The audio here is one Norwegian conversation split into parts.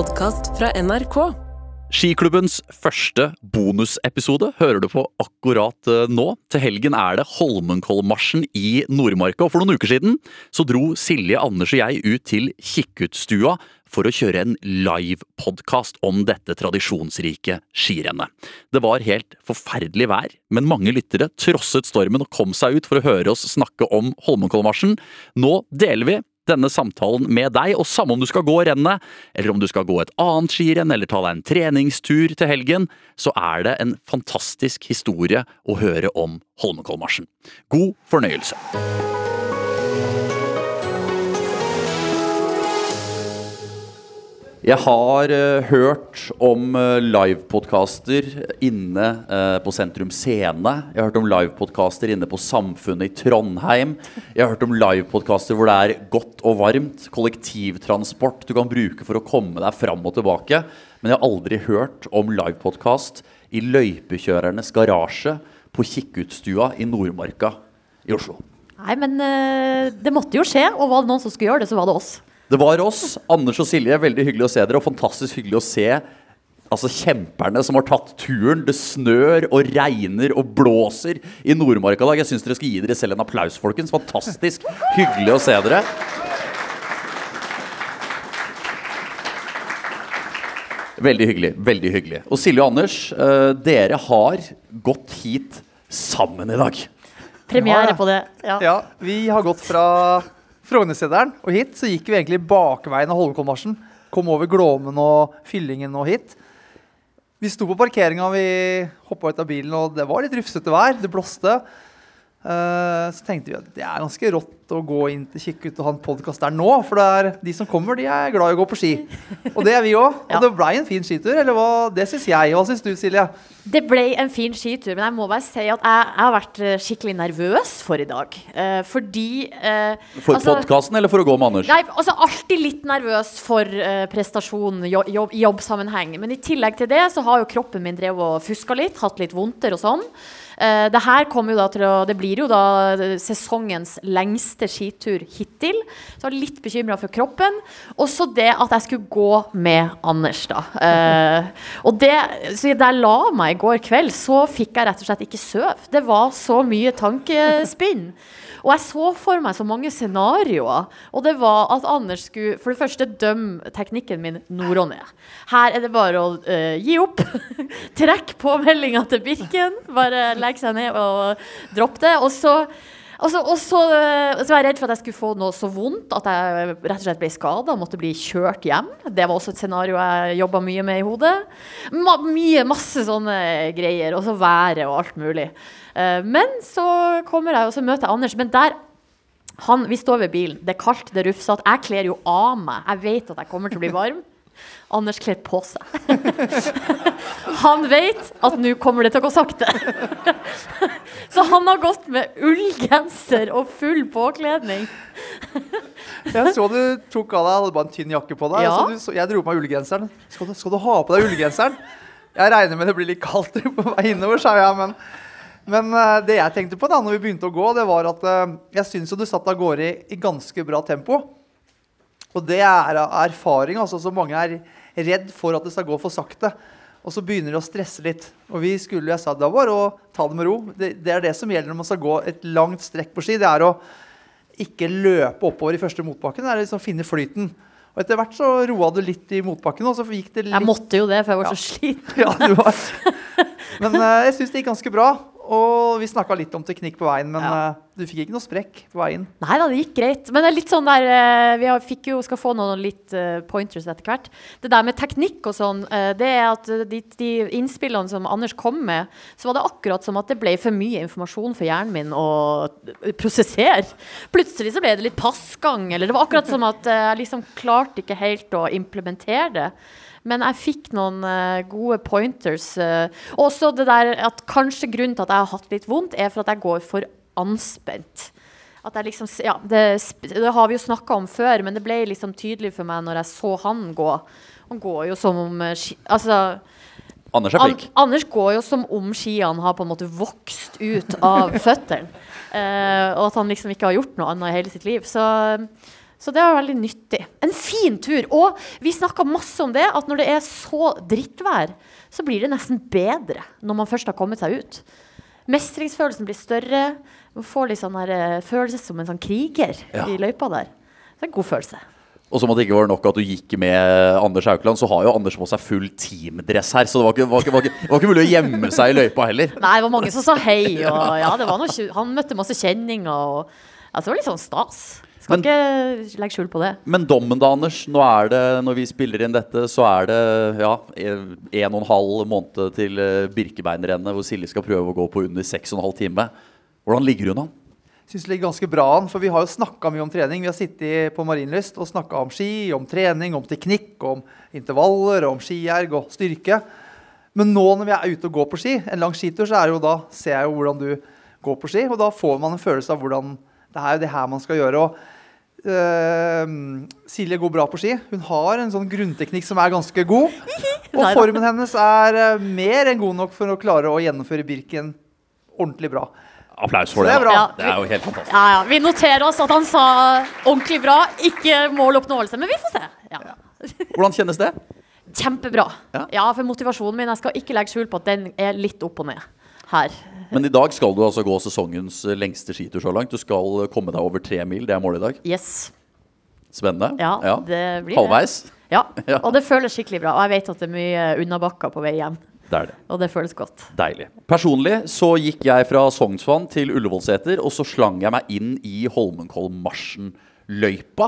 podkast fra NRK. Skiklubbens første bonusepisode hører du på akkurat eh, nå. Til helgen er det Holmenkollmarsjen i Nordmarka, og for noen uker siden så dro Silje, Anders og jeg ut til Kikkutstua for å kjøre en livepodkast om dette tradisjonsrike skirennet. Det var helt forferdelig vær, men mange lyttere trosset stormen og kom seg ut for å høre oss snakke om Holmenkollmarsjen. Nå deler vi denne samtalen med deg, og samme om du skal gå rennet, eller om du skal gå et annet skirenn, eller ta deg en treningstur til helgen, så er det en fantastisk historie å høre om Holmenkollmarsjen. God fornøyelse. Jeg har uh, hørt om uh, livepodkaster inne uh, på Sentrum Scene. Jeg har hørt om livepodkaster inne på Samfunnet i Trondheim. Jeg har hørt om livepodkaster hvor det er godt og varmt. Kollektivtransport du kan bruke for å komme deg fram og tilbake. Men jeg har aldri hørt om livepodkast i løypekjørernes garasje på Kikkutstua i Nordmarka i Oslo. Nei, men eh, det måtte jo skje, og var det noen som skulle gjøre det, så var det oss. Det var oss, Anders og Silje. Veldig hyggelig å se dere, og fantastisk hyggelig å se altså kjemperne som har tatt turen. Det snør og regner og blåser i Nordmarka i dag. Jeg syns dere skal gi dere selv en applaus, folkens. Fantastisk hyggelig å se dere. Veldig hyggelig. veldig hyggelig. Og Silje og Anders, uh, dere har gått hit sammen i dag. Premiere på det. Ja. Ja, vi har gått fra Frognerseteren og hit, så gikk vi egentlig bakveien av Holmenkollmarsjen. Kom over Glåmen og Fyllingen og hit. Vi sto på parkeringa, vi hoppa ut av bilen, og det var litt rufsete vær. Det blåste. Eh, så tenkte vi at det er ganske rått å gå inn til Kikkut og ha en podkast der nå. For det er, de som kommer, de er glad i å gå på ski. Og det er vi òg. Og Ja. det blei en fin skitur. Eller hva? Det syns jeg. Hva syns du, Silje? Det ble en fin skitur, men jeg må bare si at jeg, jeg har vært eh, skikkelig nervøs for i dag. Eh, fordi eh, For altså- podkasten eller for å gå med Anders? Nei, altså alltid litt nervøs for eh, prestasjon i jobb, jobbsammenheng. Men i tillegg til det så har jo kroppen min drevet og fuska litt, hatt litt vondter og sånn. Eh, det her kommer jo da til å Det blir jo da eh, sesongens lengste skitur hittil. Så jeg var litt bekymra for kroppen. Også det at jeg skulle gå med Anders, da. Eh, og det Så da jeg la meg i går kveld, så fikk jeg rett og slett ikke sove. Det var så mye tankespinn. Og jeg så for meg så mange scenarioer. Og det var at Anders skulle for det første dømme teknikken min nord og ned. Her er det bare å uh, gi opp. Trekk på meldinga til Birken. Bare legge seg ned og droppe det. Og så og så, og så, eh, så var jeg redd for at jeg skulle få noe så vondt at jeg rett og slett ble skada og måtte bli kjørt hjem. Det var også et scenario jeg jobba mye med i hodet. Ma mye, masse sånne greier. Og så været og alt mulig. Eh, men så kommer jeg, og så møter jeg Anders. Men der han, Vi står ved bilen. Det er kaldt, det er rufsete. Jeg kler jo av meg. Jeg vet at jeg kommer til å bli varm. Anders kler på seg. Han vet at nå kommer det til å gå sakte. Så han har gått med ullgenser og full påkledning. Jeg så du tok av deg hadde bare en tynn jakke på deg. Ja. Så du, så jeg dro på meg ullgenseren. Skal du, skal du ha på deg ullgenseren? Jeg regner med det blir litt kaldt på vei innover, sa jeg. Men, men eh, det jeg tenkte på da når vi begynte å gå, det var at eh, jeg syns jo du satt av gårde i, i ganske bra tempo. Og det er erfaring. altså Så mange er redd for at det skal gå for sakte. Og så begynner de å stresse litt. Og vi skulle, jeg sa det var å ta det med ro. Det, det er det som gjelder når man skal gå et langt strekk på ski. Det er å ikke løpe oppover i første motbakken. Det er liksom finne flyten. Og etter hvert så roa du litt i motbakken, og så gikk det litt Jeg måtte jo det, for jeg var Ja. så sliten. ja, du var. Men uh, jeg syns det gikk ganske bra. Og vi snakka litt om teknikk på veien, men Ja. eh, du fikk ikke noe sprekk på veien. Nei da, det gikk greit. Men det er litt sånn der eh, Vi fikk jo, skal få noen litt eh, pointers etter hvert. Det der med teknikk og sånn, det er at de, de innspillene som Anders kom med, så var det akkurat som at det ble for mye informasjon for hjernen min å prosessere. Plutselig så ble det litt passgang, eller det var akkurat som at jeg liksom klarte ikke helt å implementere det. Men jeg fikk noen uh, gode pointers. Uh, også det der at kanskje grunnen til at jeg har hatt litt vondt, er for at jeg går for anspent. At jeg liksom, ja, det, det har vi jo snakka om før, men det ble liksom tydelig for meg når jeg så han gå. Han går jo som om uh, Altså Anders er An. Anders går jo som om skiene har på en måte vokst ut av føttene. Uh, og at han liksom ikke har gjort noe annet i hele sitt liv. Så, Så det var veldig nyttig. En fin tur. Og vi snakka masse om det, at når det er så drittvær, så blir det nesten bedre når man først har kommet seg ut. Mestringsfølelsen blir større. Man får litt sånn her, eh, følelse som en sånn kriger Ja. i løypa der. Det er en god følelse. Og som at det ikke var nok at du gikk med Anders Haukeland, så har jo Anders på seg full teamdress her. Så det var ikke, var ikke, var ikke, var ikke mulig å gjemme seg i løypa heller. Nei, det var mange som sa hei, og ja, det var noe, han møtte masse kjenninger. Og, altså, det var litt sånn stas. Skal Men- ikke legge skjul på det. Men dommen da, Anders. Nå er det, når vi spiller inn dette, så er det ja, en og en halv måned til eh, Birkebeinerrennet, hvor Silje skal prøve å gå på under seks og en halv time. Hvordan ligger hun an? Syns det ligger ganske bra an, for vi har jo snakka mye om trening. Vi har sittet på Marienlyst og snakka om ski, om trening, om teknikk, om intervaller, om skierg og styrke. Men nå når vi er ute og går på ski, en lang skitur, så er det jo da ser jeg jo hvordan du går på ski, og da får man en følelse av hvordan det er jo det her man skal gjøre. og eh, Silje går bra på ski. Hun har en sånn grunnteknikk som er ganske god. Og formen hennes er uh, mer enn god nok for å klare å gjennomføre Birken ordentlig bra. Applaus for det. det er bra. Ja. Det er jo helt fantastisk. Ja, ja. Vi noterer oss at han sa ordentlig bra, ikke måloppnåelse. Men vi får se. Ja. Hvordan kjennes det? Kjempebra. Ja. Ja. for motivasjonen min Jeg skal ikke legge skjul på at den er litt opp og ned her. Men i dag skal du altså gå sesongens lengste skitur så langt. Du skal komme deg over tre mil. Det er målet i dag. Yes. Spennende. Ja, det blir det. Halvveis. Ja. Ja. Og det føles skikkelig bra. Og jeg vet at det er mye unnabakker på vei hjem. Det er det. Og det føles godt. Deilig. Personlig så gikk jeg fra Sognsvann til Ullevålseter, og så slang jeg meg inn i Holmenkollmarsjen-løypa.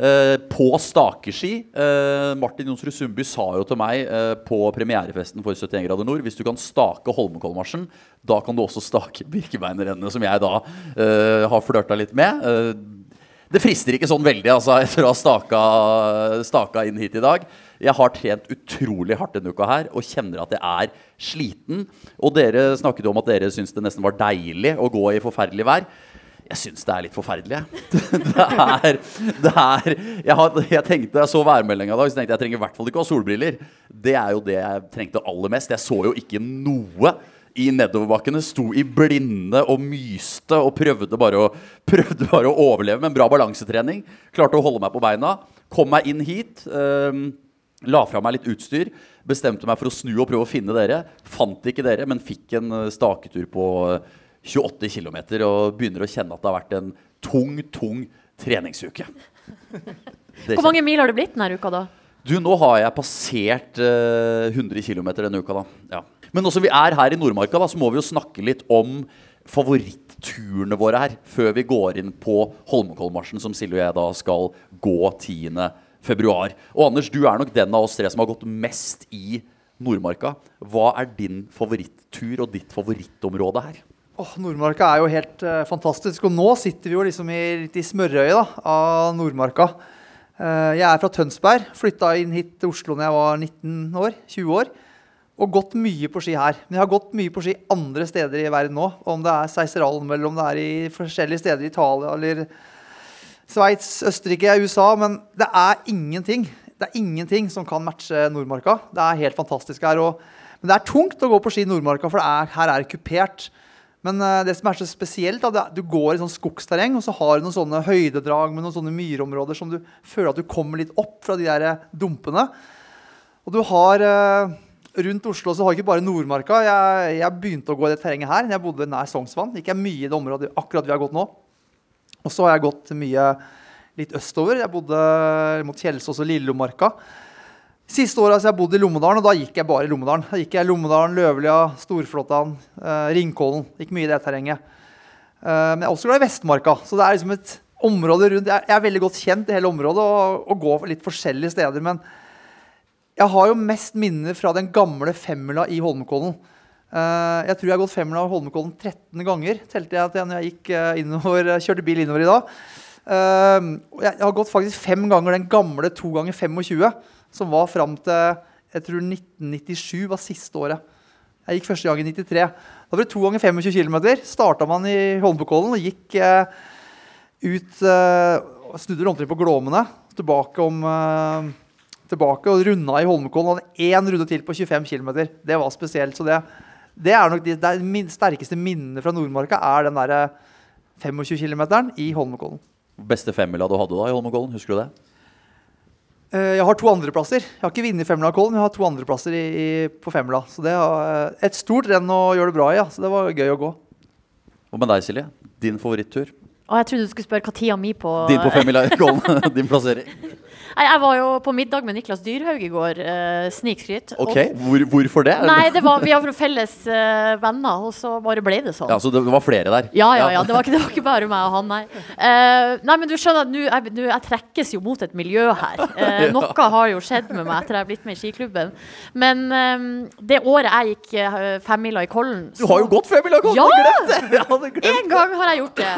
Eh, på stakeski. Eh, Martin Jonsrud Sundby sa jo til meg eh, på premierefesten for 71 grader nord hvis du kan stake Holmenkollmarsjen, da kan du også stake Birkebeinerrennet, som jeg da eh, har flørta litt med. Eh, det frister ikke sånn veldig altså, etter å ha staka, staka inn hit i dag. Jeg har trent utrolig hardt denne uka her og kjenner at jeg er sliten. Og dere snakket jo om at dere syns det nesten var deilig å gå i forferdelig vær. Jeg syns det er litt forferdelig. jeg. Det er, det er jeg, har, jeg tenkte, jeg så værmeldinga i dag, så tenkte jeg jeg trenger i hvert fall ikke å ha solbriller. Det er jo det jeg trengte aller mest. Jeg så jo ikke noe i nedoverbakkene. Sto i blinde og myste og prøvde bare å, prøvde bare å overleve med en bra balansetrening. Klarte å holde meg på beina. Kom meg inn hit. Um, La fra meg litt utstyr. Bestemte meg for å snu og prøve å finne dere. Fant ikke dere, men fikk en eh, staketur på 28 km og begynner å kjenne at det har vært en tung, tung treningsuke. Hvor mange mil har det blitt denne uka, da? du, nå har jeg passert eh, 100 km denne uka, da. Ja. Men også vi er her i Nordmarka, da, så må vi jo snakke litt om favoritturene våre her. Før vi går inn på Holmenkollmarsjen, som Silje og jeg da skal gå 10. februar. Og Anders, du er nok den av oss tre som har gått mest i Nordmarka. Hva er din favorittur og ditt favorittområde her? Åh, Nordmarka er jo helt uh, fantastisk. Og nå sitter vi jo liksom i, i smørøyet da, av Nordmarka. Uh, jeg er fra Tønsberg. Flytta inn hit til Oslo da jeg var 19 år. 20 år. Og gått mye på ski her. Men jeg har gått mye på ski andre steder i verden nå. Om det er Seiseralm eller om det er i forskjellige steder i Italia eller Sveits, Østerrike, USA. Men det er ingenting. Det er ingenting som kan matche Nordmarka. Det er helt fantastisk her. Og, men det er tungt å gå på ski i Nordmarka, for er, her er det kupert. Men eh, det som er så spesielt, da, du går i sånn skogsterreng, og så har du noen sånne høydedrag med noen sånne myrområder som du føler at du kommer litt opp fra de der eh, dumpene. Og du har eh, Rundt Oslo så har ikke bare Nordmarka. Jeg, jeg begynte å gå i det terrenget her. Jeg bodde nær Sognsvann. Gikk jeg mye i det området akkurat vi har gått nå. Og så har jeg gått mye litt østover. Jeg bodde mot Kjelsås og Lillemarka. Siste året har jeg bodd i Lommedalen, og da gikk jeg bare i Lommedalen. Da gikk jeg Lommedalen, Løvelia, Storflåttan, eh, Ringkollen. Gikk mye i det terrenget. Eh, men jeg er også glad i Vestmarka. Så det er liksom et område rundt Jeg, er veldig godt kjent i hele området og, og går litt forskjellige steder. Men jeg har jo mest minner fra den gamle femmila i Holmenkollen. Eh, jeg tror jeg har gått femmila i Holmenkollen 13 ganger, telte jeg til når jeg gikk eh, innover, kjørte bil innover i dag. Eh, jeg, har gått faktisk fem ganger den gamle 2 ganger 25 som var fram til jeg tror 1997 var siste året. Jeg gikk første gang i 93. Da var det to ganger 25 km. Starta man i Holmenkollen og gikk eh, ut eh, Snudde rundt på Glåmene, tilbake, om, eh, tilbake og runda i Holmenkollen. Hadde én runde til på 25 km. Det var spesielt. så det det er nok de, det min sterkeste minnet fra Nordmarka er den der 25 km i Holmenkollen. Beste femmila du hadde da i Holmenkollen, husker du det? Eh, Jeg har to andreplasser. Jeg har ikke vunnet Femmila men jeg har to andreplasser i, i, på Femla. Så det er et stort renn å gjøre det bra i, ja. Så det var gøy å gå. Hva med deg, Silje? Din favorittur? Å, jeg trodde du skulle spørre hva tida mi på Din på femmila i Kollen? Din plassering? Nei, Jeg var jo på middag med Niklas Dyrhaug i går. Uh, Snikskryt. Ok, Hvor, Hvorfor det? Nei, det var, vi har felles uh, venner, og så bare ble det sånn. Ja, Så det var flere der? Ja, ja, ja. Det var ikke, det var ikke bare meg og han, nei. Uh, nei, men du skjønner at nå jeg, jeg trekkes jo mot et miljø her. Uh, Noe har jo skjedd med meg etter jeg har blitt med i skiklubben. Men eh, det året jeg gikk uh, femmila i Kollen Du har jo gått femmila i Kollen! Ja! jeg det! Hadde glemt En gang har jeg gjort det.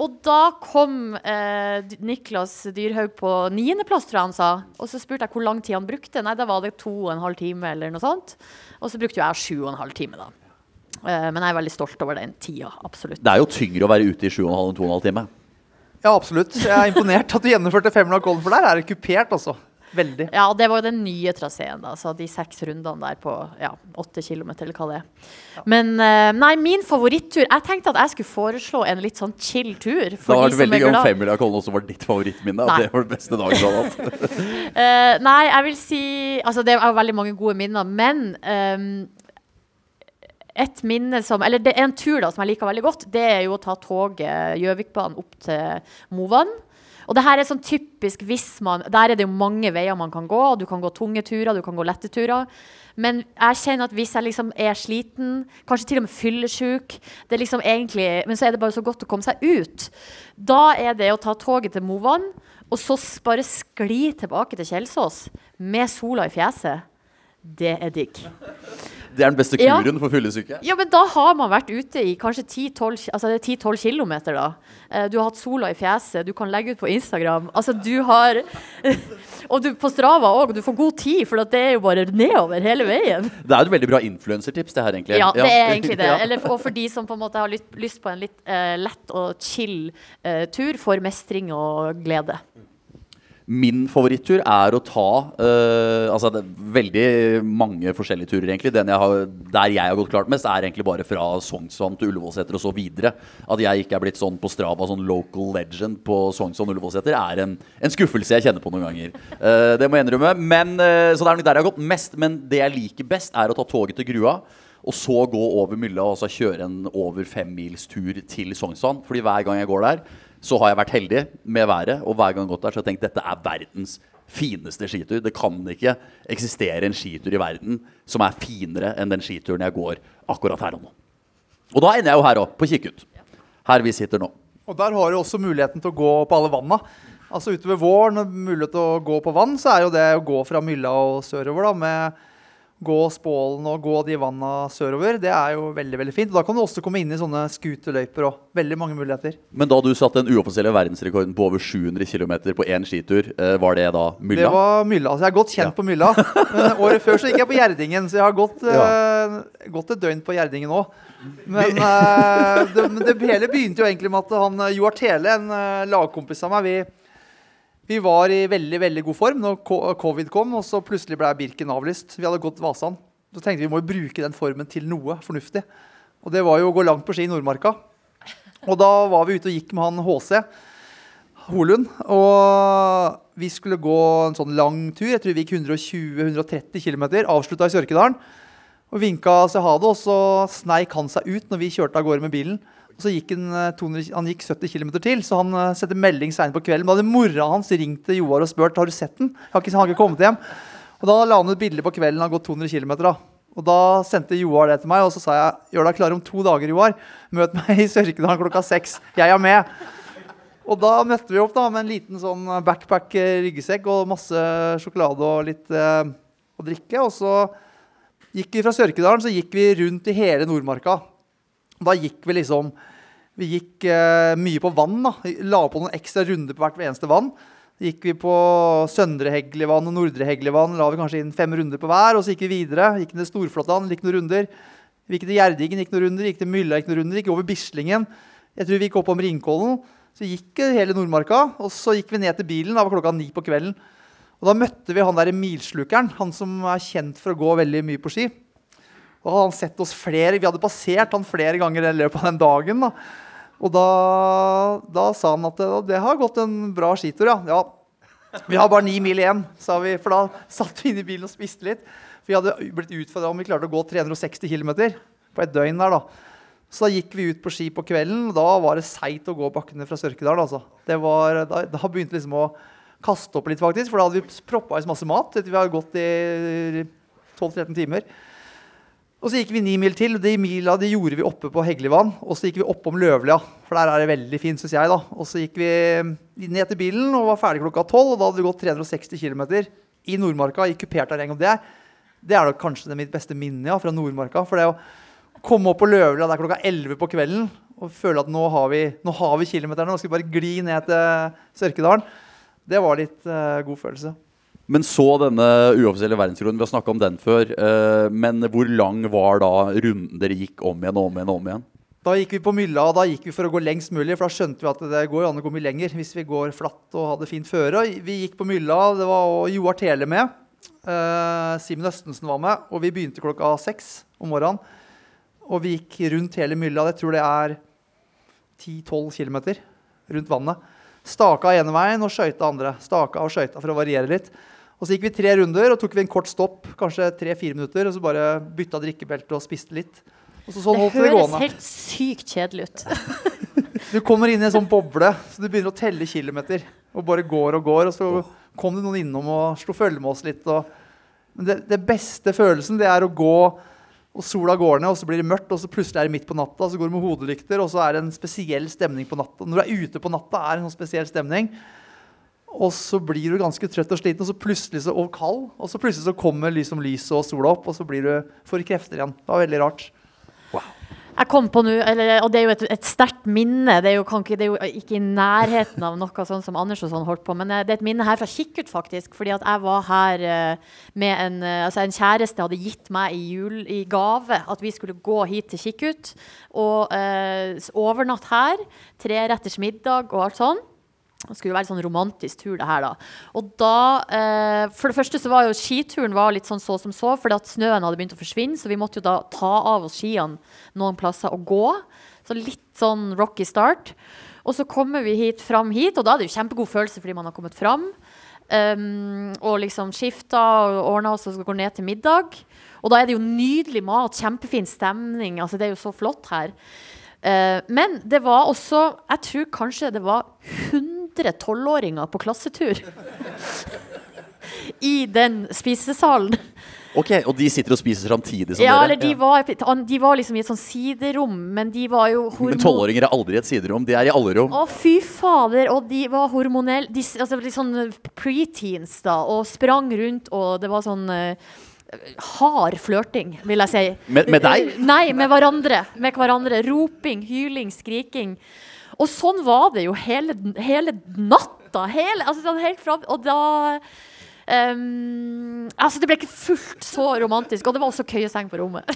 Og da kom eh, Niklas Dyrhaug på niendeplass, tror jeg han sa. Og så spurte jeg hvor lang tid han brukte. Nei, da var det to og en halv time eller noe sånt. Og så brukte jo jeg sju og en halv time, da. Eh, men jeg er veldig stolt over den tida. Absolutt. Det er jo tyngre å være ute i 7,5 enn 2,5 time. Ja, absolutt. Jeg er imponert at du gjennomførte Femmila Kollen, for der er det kupert, altså. Veldig. Ja, og det var jo den nye traseen, da. Så de seks rundene der på ja, åtte kilometer, eller hva det er. Men eh, nei, min favorittur Jeg tenkte at jeg skulle foreslå en litt sånn chill tur. Det har hadde vært veldig gøy om Family i også var ditt favorittminne. Nei. Det var det beste dagen du hadde hatt. uh, nei, jeg vil si Altså, det er veldig mange gode minner, men um, et minne som Eller det er en tur da som jeg liker veldig godt. Det er jo å ta toget Gjøvikbanen opp til Movan. Og det her er sånn typisk hvis man Der er det jo mange veier man kan gå. Du kan gå tunge turer, du kan gå lette turer. Men jeg kjenner at hvis jeg liksom er sliten, kanskje til og med fyllesyk liksom egentlig, Men så er det bare så godt å komme seg ut. Da er det å ta toget til Movan, og så bare skli tilbake til Kjelsås med sola i fjeset. Det er digg. Det er den beste Ja. kuren for fyllesyke. Ja, men da har man vært ute i kanskje 10-12 altså det 10-12 kilometer, da. Eh, Du har hatt sola i fjeset, du kan legge ut på Instagram. Altså, du har Og du på Strava òg, du får god tid, for det er jo bare nedover hele veien. Det er et veldig bra influensertips, det her, egentlig. Ja, det er egentlig det. Eller, og for de som på en måte har lyst, lyst på en litt uh, lett og chill uh, tur for mestring og glede. Min favorittur er å ta uh, Altså det er veldig mange forskjellige turer, egentlig. Jeg har, der jeg har gått klart mest, er egentlig bare fra Sognsvann til Ullevålseter og så videre. At jeg ikke er blitt sånn på Strava, sånn local legend på Sognsvann Ullevålseter, er en, en skuffelse jeg kjenner på noen ganger. Uh, det må jeg innrømme. Men, uh, så det er nok der jeg har gått mest. Men det jeg liker best, er å ta toget til Grua. Og så gå over mylla og så kjøre en over femmilstur til Sognsvann. Fordi hver gang jeg går der, så har jeg vært heldig med været. Og hver gang jeg har gått der, så har jeg tenkt dette er verdens fineste skitur. Det kan ikke eksistere en skitur i verden som er finere enn den skituren jeg går akkurat her og nå. Og da ender jeg jo her òg, på Kikkut. Her vi sitter nå. Og der har du også muligheten til å gå på alle vanna. Altså utover våren mulighet til å gå på vann, så er jo det å gå fra Mylla og sørover da, med gå Spålen og gå de vanna sørover, det er jo veldig, veldig fint. Og da kan du også komme inn i sånne skuterløyper og veldig mange muligheter. Men da du satte den uoffisielle verdensrekorden på over 700 km på én skitur, eh, var det da mylla? Det var Mylla. Altså jeg er godt kjent Ja. på Mylla. Men året før så gikk jeg på Gjerdingen, så jeg har gått, eh, gått et døgn på Gjerdingen òg. Men uh, det, det hele begynte jo egentlig med at han Joar Tele, en uh, lagkompis av meg, vi, vi var i veldig veldig god form når covid kom, og så plutselig ble Birken avlyst. Vi hadde gått Vasan. Så tenkte vi vi må jo bruke den formen til noe fornuftig. Og det var jo å gå langt på ski i Nordmarka. Og da var vi ute og gikk med han HC. Holund. Og vi skulle gå en sånn lang tur. Jeg tror vi gikk 120-130 km. Avslutta i Sørkedalen. Og vinka seg ha det, og så sneik han seg ut når vi kjørte av gårde med bilen. Så gikk han, eh, 200, han gikk 70 km til, så han uh, sendte melding seint på kvelden. Da hadde mora hans ringt til Joar og spurt har du sett den. Jeg har ikke, han har ikke kommet hjem. Og da la han ut bilde på kvelden han har gått 200 km. Da. Og da sendte Joar det til meg, og så sa jeg gjør deg klar om to dager, Joar. Møt meg i Sørkedalen klokka seks. Jeg er med. Og da møtte vi opp da med en liten sånn backpack-ryggsekk og masse sjokolade og litt uh, å drikke. Og så gikk vi fra Sørkedalen så gikk vi rundt i hele Nordmarka. Da gikk vi liksom Vi gikk eh, mye på vann. da. Vi La på noen ekstra runder på hvert eneste vann. Gikk vi på Søndre Heglivann og Nordre Heglivann, la vi kanskje inn fem runder på hver. Og så gikk vi videre. Gikk ned Storflåttan, gikk noen runder. Vi gikk til Gjerdingen, gikk noen runder. Gikk til Mylla, gikk noen runder. Gikk over Bislingen. Jeg tror vi gikk opp om Ringkollen. Så gikk eh, hele Nordmarka. Og så gikk vi ned til bilen. Da var klokka ni på kvelden. Og da møtte vi han der milslukeren, han som er kjent for å gå veldig mye på ski. Da hadde han sett oss flere, Vi hadde passert han flere ganger i løpet av den dagen. da. Og da, da sa han at det, har gått en bra skitur, ja. ja. Vi har bare ni mil igjen, sa vi. For da satt vi inne i bilen og spiste litt. For vi hadde blitt utfordra om vi klarte å gå 360 km på et døgn der, da. Så da gikk vi ut på ski på kvelden, da var det seigt å gå bakkene fra Sørkedal. Altså. Var, da, da begynte liksom å kaste opp litt, faktisk. For da hadde vi proppa i oss masse mat vi hadde gått i 12-13 timer. Og så gikk vi ni mil til. og De mila de gjorde vi oppe på Heglevann. Og så gikk vi oppom Løvlia, for der er det veldig fint, syns jeg. da. Og så gikk vi ned til bilen og var ferdig klokka tolv. Og da hadde vi gått 360 km i Nordmarka i kupert terreng. Og det, det er nok kanskje det mitt beste minne ja, fra Nordmarka. For det å komme opp på Løvlia der klokka 11 på kvelden og føle at nå har vi, nå har vi kilometerne, nå skal bare gli ned til Sørkedalen, det var litt uh, god følelse. Men så denne uoffisielle verdensrunden, vi har snakka om den før. Uh, men hvor lang var da runden dere gikk om igjen og om igjen? og om igjen? Da gikk vi på mylla, og da gikk vi for å gå lengst mulig. For da skjønte vi at det går an å gå mye lenger hvis vi går flatt og hadde fint føre. Vi gikk på mylla, det var Joar Tele med. Uh, Simen Østensen var med, og vi begynte klokka seks om morgenen. Og vi gikk rundt hele mylla. Jeg tror det er 10-12 km rundt vannet. Staka ene veien og skøyta andre. Staka og skøyta for å variere litt. Og Så gikk vi tre runder og tok vi en kort stopp, kanskje tre-fire minutter. Og så bare bytta drikkebelte og spiste litt. Og så sånn det gående. det høres helt sykt kjedelig ut. Du kommer inn i en sånn boble, så du begynner å telle kilometer. Og bare går og går. Og så kom det noen innom og slo følge med oss litt. Og men det, det beste følelsen, det er å gå, og sola går ned, og så blir det mørkt, og så plutselig er det midt på natta, så går du med hodelykter, og så er det en spesiell stemning på natta. Når du er ute på natta, er det en sånn spesiell stemning. Og så blir du ganske trøtt og sliten, og så plutselig så, og kald. Og så plutselig så kommer liksom lyset og sola opp, og så blir du, får krefter igjen. Det var veldig rart. Jeg kom på nå, og det er jo et, et sterkt minne. Det er, jo, ikke, det er jo ikke i nærheten av noe sånn som Anders og sånn holdt på. Men eh, det er et minne her fra Kikkut, faktisk. Fordi at jeg var her eh, med en, eh, altså en kjæreste hadde gitt meg i, jul, i gave at vi skulle gå hit til Kikkut og eh, overnatte her. Treretters middag og alt sånn. Det skulle jo være en sånn romantisk tur, det her, da. Og da eh, For det første så var jo skituren var litt sånn så som så, fordi at snøen hadde begynt å forsvinne, så vi måtte jo da ta av oss skiene noen plasser og gå. Så litt sånn rocky start. Og så kommer vi hit, fram hit, og da er det jo kjempegod følelse fordi man har kommet fram. Um, og liksom skifta og ordna oss og skal gå ned til middag. Og da er det jo nydelig mat, kjempefin stemning. Altså, det er jo så flott her. Uh, men det var også Jeg tror kanskje det var 100 tolvåringer på klassetur. I den spisesalen. Ok, Og de sitter og spiser samtidig som Ja, dere? eller de var, de var liksom i et sånn siderom, men de var jo Men hormon... tolvåringer er aldri i et siderom. De er i alle rom. Å, fy fader! Og de var hormonelle de, altså, de sånn preteens, da. Og sprang rundt, og det var sånn uh, hard flørting, vil jeg si. Med- med deg? Eh, Nei, med hverandre. Med hverandre. Roping, hyling, skriking. Og sånn var det jo hele, hele natta. Hele, altså sånn helt fram og da um, altså Det ble ikke fullt så romantisk. Og det var også køyeseng på rommet.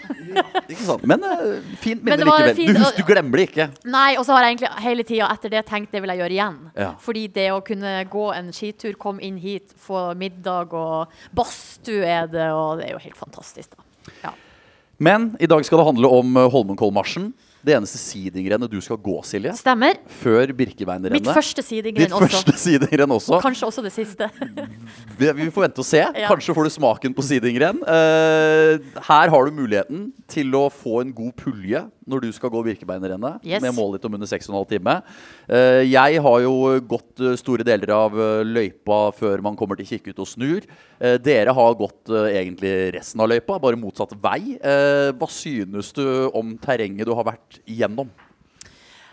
Ikke sant? Men uh, fint minne likevel. fint, Du, husker, du glemmer det ikke. Nei, og så har jeg egentlig hele tida etter det tenkt det vil jeg gjøre igjen. Ja. Fordi det å kunne gå en skitur, komme inn hit, få middag og badstue er det, og det er jo helt fantastisk, da. Ja. Men i dag skal det handle om uh, Holmenkollmarsjen. Det eneste sidingrennet du skal gå, Silje. Stemmer. Før Birkebeinerrennet. Mitt første sidingrenn også. første sidingrenn også. Kanskje også det siste. Vi, får vente og se. Ja. Kanskje får du smaken på sidingrenn. Eh, her har du muligheten til å få en god pulje når du skal gå Birkebeinerrennet. Yes. Med mål litt om under 6,5 time. Eh, jeg har jo gått eh, store deler av eh, løypa før man kommer til Kikkut og snur. Eh, dere har gått egentlig resten av løypa, bare motsatt vei. Eh, hva synes du om terrenget du har vært igjennom?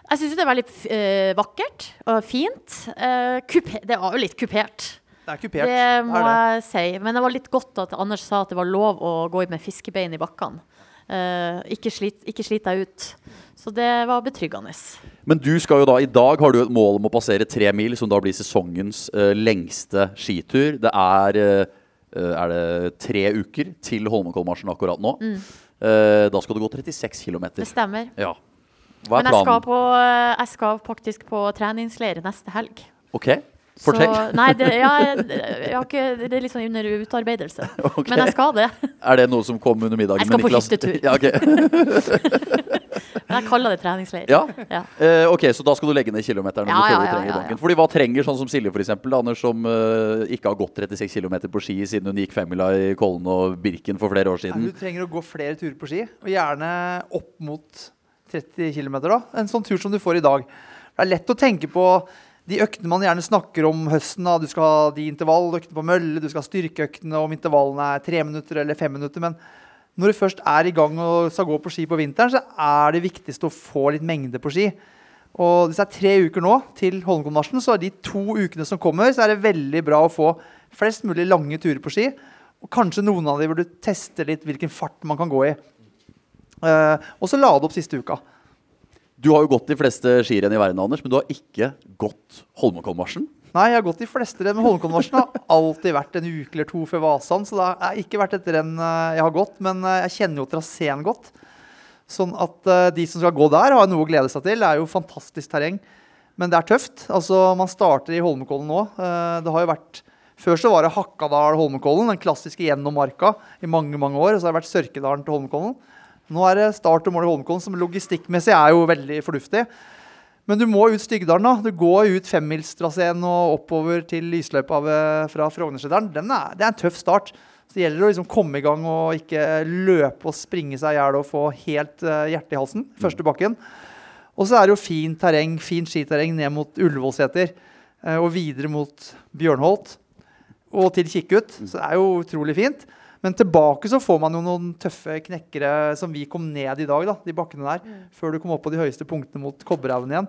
Jeg syns det er veldig vakkert og fint. Eh, kupe, det var jo litt kupert. Det er kupert. Det må er det. jeg si. Men det var litt godt at Anders sa at det var lov å gå med fiskebein i bakkene. Eh, ikke, slit, ikke slit deg ut. Så det var betryggende. Men du skal jo da, i dag har du et mål om å passere tre mil, som da blir sesongens uh, lengste skitur. Det er, uh, er det tre uker til Holmenkollmarsjen akkurat nå. Eh, da skal du gå 36 km. Det stemmer. Ja. Hva er Men jeg skal, på, jeg skal faktisk på treningsleir neste helg. Ok, Fortell. Så, nei, det, ja, jeg, jeg har ikke, det er litt sånn under utarbeidelse. Okay. Men jeg skal det. Er det noe som kom under middagen Jeg skal på hyttetur. Ja. Men jeg kaller det treningsleir. ja. Ja. Eh, ok, Så da skal du legge ned kilometeren Ja, ja, ja, ja, ja. Fordi Hva trenger sånn som Silje, for eksempel, Anders, som uh, ikke har gått 36 km på ski siden hun gikk femmila i Kollen og Birken for flere år Ja, siden? du trenger å gå flere turer på ski, og gjerne opp mot 30 km. Da. En sånn tur som du får i dag. Det er lett å tenke på de øktene man gjerne snakker om høsten. Da. Du skal ha de intervalløktene på mølle, du skal ha styrkeøktene om intervallene er tre minutter eller fem minutter. Men når du først er i gang og skal gå på ski på vinteren, så er det viktigste å få litt mengde på ski. Og hvis det er tre uker nå til Holmenkollmarsjen, så er de to ukene som kommer, så er det veldig bra å få flest mulig lange turer på ski. Og kanskje noen av de hvor du tester litt hvilken fart man kan gå i. Uh, og så lade opp siste uka. Du har jo gått de fleste skirenn i verden, Anders, men du har ikke gått Holmenkollmarsjen. Nei, jeg har gått de fleste renn, men Holmenkollmarsjen har alltid vært en uke eller to før Vasan. Så det har ikke vært et renn eh, jeg har gått, men eh, jeg kjenner jo traseen godt. Sånn at eh, de som skal gå der, har noe å glede seg til. Det er jo fantastisk terreng. Men det er tøft. Altså, Man starter i Holmenkollen nå. Det har jo vært Før så var det Hakkadal-Holmenkollen, den klassiske gjennom marka, i mange mange år. Og så har det vært Sørkedalen til Holmenkollen. Nå er det start og mål i Holmenkollen, som logistikkmessig er jo veldig fornuftig. Men du må ut Styggedalen. da. Du går ut femmilstraseen og oppover til lysløypa fra Frognerseteren. Er, det er en tøff start. Så det gjelder å liksom komme i gang og ikke løpe og springe seg i hjel og få helt uh, hjertet i halsen. Første bakken. Og så er det jo fint terreng, fint skiterreng ned mot Ullevålseter eh, og videre mot Bjørnholt og til Kikkut. Så det er jo utrolig fint. Men tilbake så får man jo noen tøffe knekkere som vi kom ned i dag, da, de bakkene der. Før du kom opp på de høyeste punktene mot Kobberhaugen igjen.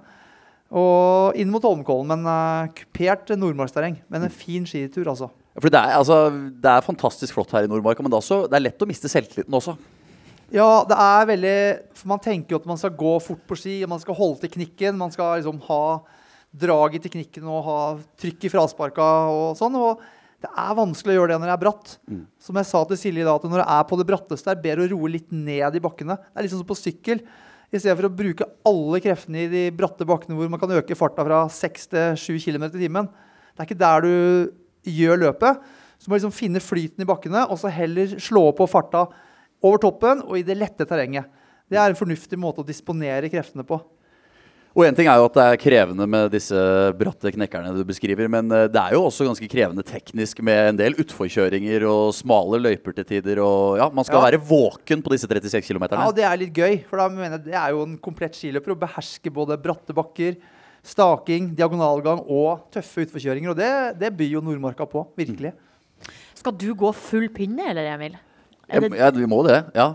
Og inn mot Holmenkollen. Men uh, kupert nordmarksterreng. Men en fin skitur, altså. For det er, altså, det er fantastisk flott her i Nordmarka, men det er, også, det er lett å miste selvtilliten også. Ja, det er veldig For man tenker jo at man skal gå fort på ski, og man skal holde til knikken. Man skal liksom ha draget til knikken og ha trykk i frasparka og sånn. Og det er vanskelig å gjøre det når det er bratt. Som jeg sa til Silje da, at når det er på det bratteste, er bedre å roe litt ned i bakkene. Det er liksom som på sykkel. I stedet for å bruke alle kreftene i de bratte bakkene hvor man kan øke farta fra 6 til 7 km i timen. Det er ikke der du gjør løpet. Så må du liksom finne flyten i bakkene, og så heller slå på farta over toppen og i det lette terrenget. Det er en fornuftig måte å disponere kreftene på. Og en ting er jo at det er krevende med disse bratte knekkerne du beskriver, men eh, det er jo også ganske krevende teknisk med en del utforkjøringer og smale løyper til tider. Og ja, man skal Ja. være våken på disse 36 km. Ja, og Det er litt gøy, for da mener jeg det er jo en komplett skiløper å beherske både bratte bakker, staking, diagonalgang og tøffe utforkjøringer. Og det, det byr jo Nordmarka på, virkelig. Skal du gå full pinne, eller, Emil? Ja, vi må det. Ja.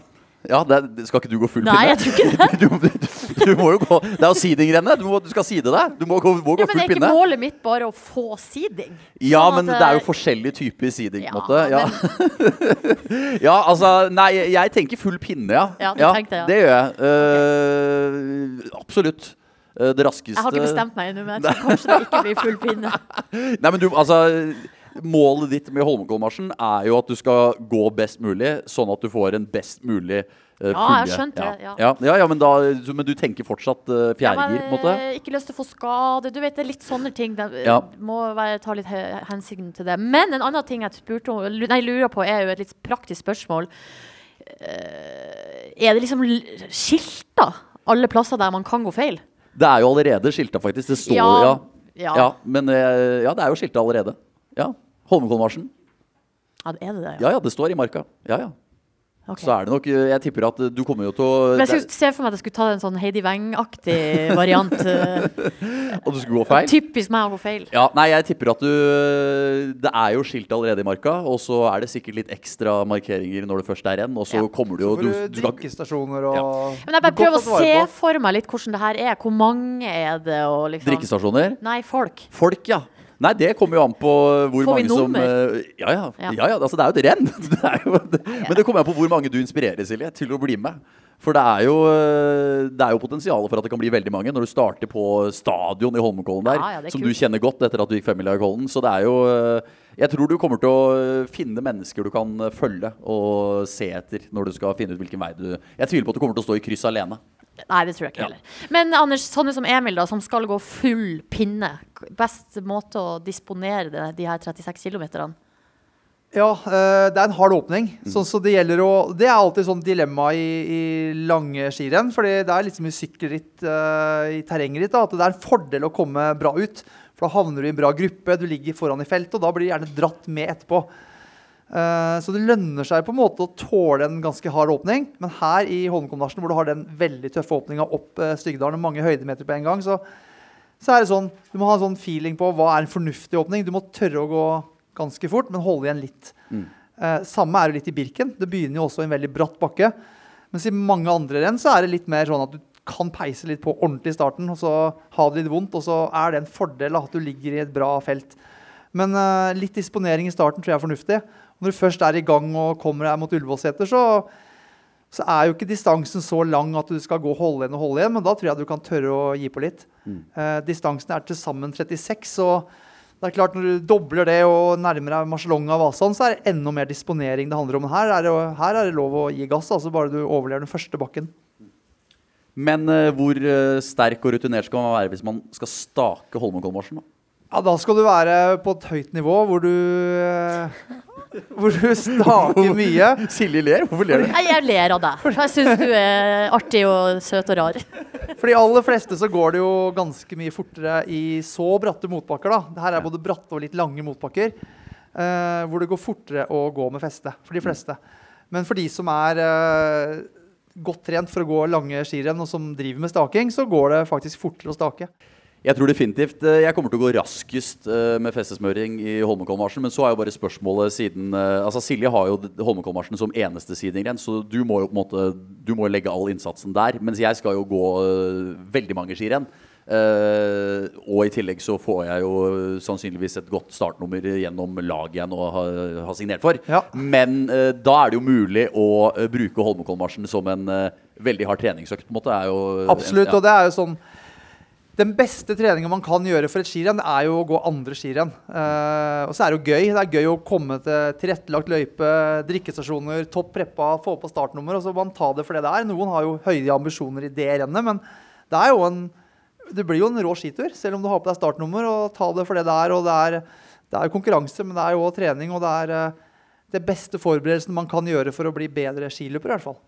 ja det skal ikke du gå full nei, jeg tror ikke det. Du, du, du må jo gå Det er jo seedingrennet. Du, må- du skal side deg. Du må gå, må gå Ja, men er ikke pinne. målet mitt bare å få seeding? Ja, Sånn men at, det er jo eh, forskjellige typer seeding, på en ja, måte. Ja. ja, altså Nei, jeg tenker full pinne, ja. Ja, du tenkte, ja. Det gjør jeg. Eh, absolutt. Eh, det raskeste Jeg har ikke bestemt meg ennå, men jeg tror kanskje det ikke blir full pinne. Nei, men du, altså Målet ditt med Holmenkollmarsjen er jo at du skal gå best mulig, sånn at du får en best mulig Ja, jeg har skjønt det, Ja. ja. Ja, ja, ja, men, da, men du tenker fortsatt uh, fjerdegir, på en måte? eh, ikke lyst til å få skade. Du vet, det er litt sånne ting. Det Ja. må være, ta litt he- hensyn til det. Men en annen ting jeg spurte om, nei, lurer på, er jo et litt praktisk spørsmål. Uh, er det liksom skilta alle plasser der man kan gå feil? Det er jo allerede skilta, faktisk. Det står Ja, ja. ja. ja. Men uh, ja, det er jo skilta allerede. Ja. Holmenkollmarsjen. Ja, er det det? Ja ja, det står i marka. Ja ja. Ok. Så er det nok eh, Jeg tipper at eh, du kommer jo til å Men jeg skulle se for meg at jeg skulle ta en sånn Heidi Weng-aktig variant. og du skulle gå feil? Typisk meg å gå feil. Ja, nei, jeg tipper at du Det er jo skilt allerede i marka, og så er det sikkert litt ekstra markeringer når det først er renn, og så Ja. kommer du jo Så får du, du drikkestasjoner og Men jeg bare prøver å se for meg litt hvordan det her er. Hvor mange er det? Og liksom. Drikkestasjoner? Nei, folk. Folk, ja. Nei, det kommer jo an på hvor Får mange som eh, ja, ja, Ja. ja. Altså, det er jo et renn. Det jo, det, men det kommer an på hvor mange du inspirerer, Silje, til å bli med. For det er jo, eh, det er jo potensialet for at det kan bli veldig mange når du starter på stadion i Holmenkollen der, Ja, som kult. du kjenner godt etter at du gikk femmila i Kollen. Så det er jo eh, Jeg tror du kommer til å finne mennesker du kan følge og se etter når du skal finne ut hvilken vei du Jeg tviler på at du kommer til å stå i kryss alene. Nei, det tror jeg ikke Ja. heller. Men Anders, sånne som Emil, da, som skal gå full pinne. Best måte å disponere det, de her 36 kilometerne? Ja, eh, det er en hard åpning. Sånn, så det å Det er alltid sånn dilemma i, i lange skirenn. fordi det er litt som i sykkelritt uh, i terrenget ditt. Da, at det er en fordel å komme bra ut. For da havner du i en bra gruppe, du ligger foran i feltet, og da blir du gjerne dratt med etterpå. Eh, så det lønner seg på en måte å tåle en ganske hard åpning. Men her i Holmenkollmarsjen, hvor du har den veldig tøffe åpninga opp uh, Stygdalen, mange høydemeter på en gang, så, så er det sånn Du må ha en sånn feeling på hva er en fornuftig åpning. Du må tørre å gå ganske fort, men holde igjen litt. Mm. samme er det litt i Birken. Det begynner jo også i en veldig bratt bakke. Mens i mange andre renn så er det litt mer sånn at du kan peise litt på ordentlig i starten, og så ha det litt vondt, og så er det en fordel at du ligger i et bra felt. Men eh, litt disponering i starten tror jeg er fornuftig. Når du først er i gang og kommer deg mot Ullevålseter, så, så er jo ikke distansen så lang at du skal gå holde igjen og holde igjen, men da tror jeg du kan tørre å gi på litt. Eh, distansen er til sammen 36, og det er klart når du dobler det og nærmer deg Marcialonga og Vasan, så er det enda mer disponering det handler om. Her er det, her er det lov å gi gass, altså bare du overlever den første bakken. Men uh, hvor uh, sterk og rutinert skal man være hvis man skal stake Holmenkollmarsjen? da? Ja, da skal du være på et høyt nivå hvor du eh, Hvor du staker mye. Silje ler. Hvorfor ler du? Nei, jeg ler av deg. Jeg syns du er artig og søt og rar. For de aller fleste så går det jo ganske mye fortere i så bratte motbakker. da. Det her er både bratte og litt lange motbakker. uh, hvor det går fortere å gå med feste. For de fleste. Men for de som er uh, godt trent for å gå lange skirenn, og som driver med staking, så går det faktisk fortere å stake. Jeg tror definitivt eh, jeg kommer til å gå raskest eh, med festesmøring i Holmenkollmarsjen. Men så er jo bare spørsmålet siden eh, Altså Silje har jo Holmenkollmarsjen som eneste sidegren, så du må jo på en måte Du må legge all innsatsen der. Mens jeg skal jo gå veldig mange skirenn. Og i tillegg så får jeg jo sannsynligvis et godt startnummer gjennom laget jeg nå har, har signert for. Ja. Men da er det jo mulig å bruke Holmenkollmarsjen som en veldig hard treningsøkt. på en måte er jo Absolutt. ja. Og det er jo sånn Den beste treninga man kan gjøre for et skirenn, er jo å gå andre skirenn. Uh, og så er det jo gøy. Det er gøy å komme til tilrettelagt løype, drikkestasjoner, topp preppa, få på startnummer. Og så man ta det for det det er. Noen har jo høye ambisjoner i det rennet, men det er jo en det blir jo en rå skitur, selv om du har på deg startnummer. og Ta det for det det er. og Det er, det er konkurranse, men det er jo også trening. Og det er eh, det beste forberedelsen man kan gjøre for å bli bedre skiløper, i hvert fall.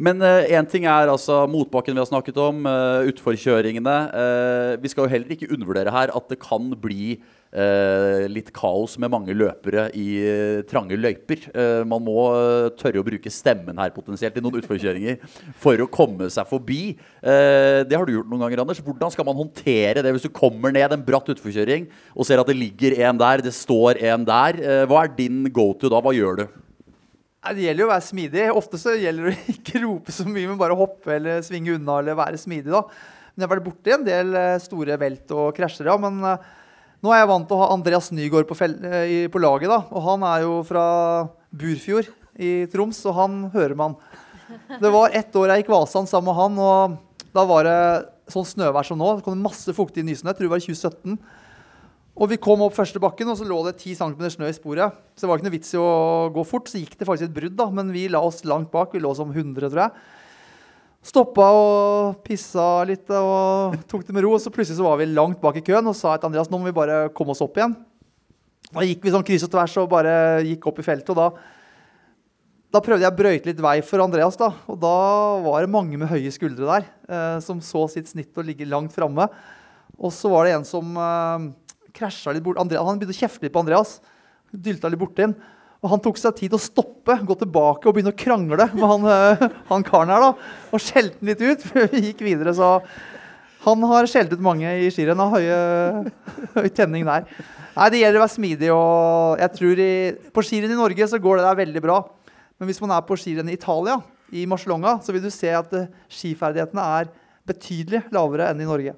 Men én ting er altså motbakken vi har snakket om, uh, utforkjøringene. Eh, vi skal jo heller ikke undervurdere her at det kan bli eh, litt kaos med mange løpere i eh, trange løyper. Eh, man må eh, tørre å bruke stemmen her potensielt i noen utforkjøringer for å komme seg forbi. Eh, det har du gjort noen ganger, Anders. Hvordan skal man håndtere det hvis du kommer ned en bratt utforkjøring og ser at det ligger en der, det står en der? Eh, hva er din go to da? Hva gjør du? Det gjelder jo å være smidig. Ofte så gjelder det å ikke rope så mye, men bare hoppe eller svinge unna eller være smidig. da. Men jeg har vært borti en del eh, store velt og krasjer, ja. Men eh, nå er jeg vant til å ha Andreas Nygaard på, eh, på laget, da. Og han er jo fra Burfjord i Troms, og han hører man. Det var ett år jeg gikk Vasan sammen med han, og da var det sånn snøvær som nå. Det kom masse fuktig nysnø. Jeg tror det var i 2017. Og vi kom opp første bakken, og så lå det 10 cm snø i sporet. Så det var ikke noe vits i å gå fort. Så gikk det faktisk et brudd, da. Men vi la oss langt bak. Vi lå som 100, tror jeg. Stoppa og pissa litt og tok det med ro. Og så plutselig så var vi langt bak i køen og sa til Andreas nå må vi bare komme oss opp igjen. Da gikk vi sånn kryss og tvers og bare gikk opp i feltet. Og da, da prøvde jeg å brøyte litt vei for Andreas, da. Og da var det mange med høye skuldre der eh, som så sitt snitt og ligge langt framme. Og så var det en som eh, krasja litt bort. Andreas, han begynte å kjefte litt på Andreas. Dylta litt borti inn Og han tok seg tid til å stoppe, gå tilbake og begynne å krangle med han, eh, han karen her. da, Og skjelte den litt ut før vi gikk videre. Så han har skjelt ut mange i skirenn. Høye, høy tenning der. Nei, Det gjelder å være smidig. og jeg tror i, På skirenn i Norge så går det der veldig bra. Men hvis man er på skirenn i Italia, i Marcialonga, så vil du se at eh, skiferdighetene er betydelig lavere enn i Norge.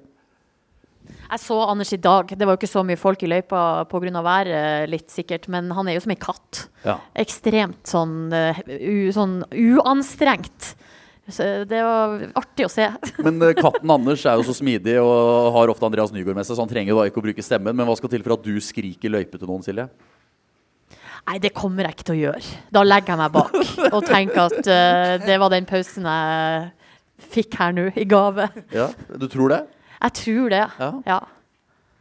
Jeg så Anders i dag. Det var jo ikke så mye folk i løypa pga. været, litt sikkert, men han er jo som ei katt. Ja. Ekstremt sånn, eh, u, sånn uanstrengt. Så det var artig å se. Men eh, katten Anders er jo så smidig og har ofte Andreas Nygaard med seg, så han trenger da ikke å bruke stemmen. Men hva skal til for at du skriker løype til noen, Silje? Nei, det kommer jeg ikke til å gjøre. Da legger jeg meg bak og tenker at uh, det var den pausen jeg fikk her nå i gave. Ja, Du tror det? Jeg tror det. Ja. Ja.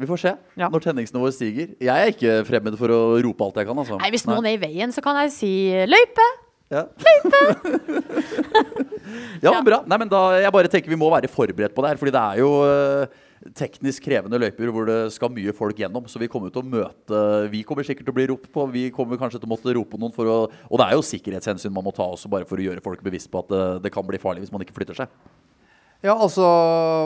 Vi får se Ja. når tenningsnivået stiger. Jeg er ikke fremmed for å rope alt jeg kan. altså. Nei, hvis noen er i veien, så kan jeg si løype. Ja. ja, men bra. Nei, men da, jeg bare tenker Vi må være forberedt på det her. Fordi det er jo eh, teknisk krevende løyper hvor det skal mye folk gjennom. Så vi kommer til å møte Vi kommer sikkert til å bli ropt på. Vi kommer kanskje til å måtte rope noen for å Og det er jo sikkerhetshensyn man må ta også, bare for å gjøre folk bevisst på at det, det kan bli farlig hvis man ikke flytter seg. Ja, altså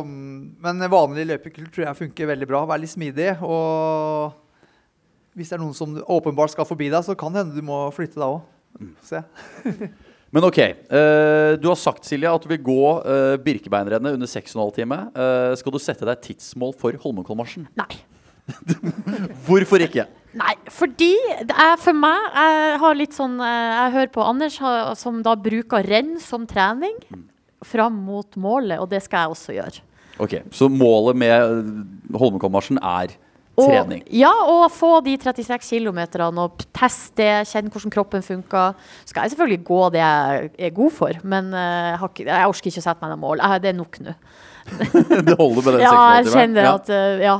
mm, Men vanlig løpekult tror jeg funker veldig bra. Vær litt smidig. Og hvis det er noen som åpenbart skal forbi deg, så kan det hende du må flytte deg òg. Se. Men ok. eh, du har sagt Silja, at du vil gå uh, Birkebeinerrennet under 6,5 time. Eh, skal du sette deg tidsmål for Holmenkollmarsjen? Nei. Hvorfor ikke? Nei, fordi det er for meg Jeg har litt sånn eh, Jeg hører på Anders som da bruker renn som trening fram mot målet, og det skal jeg også gjøre. Ok, Så målet med eh, Holmenkollmarsjen er Og, trening? ja, og få de 36 kilometerne og teste det, kjenne hvordan kroppen funker. Skal jeg selvfølgelig gå det jeg er god for, men eh, jeg, har ikke, jeg orker ikke å sette meg noe mål. Jeg, det er nok nå. det holder med den Ja, jeg kjenner ja. at eh, Ja.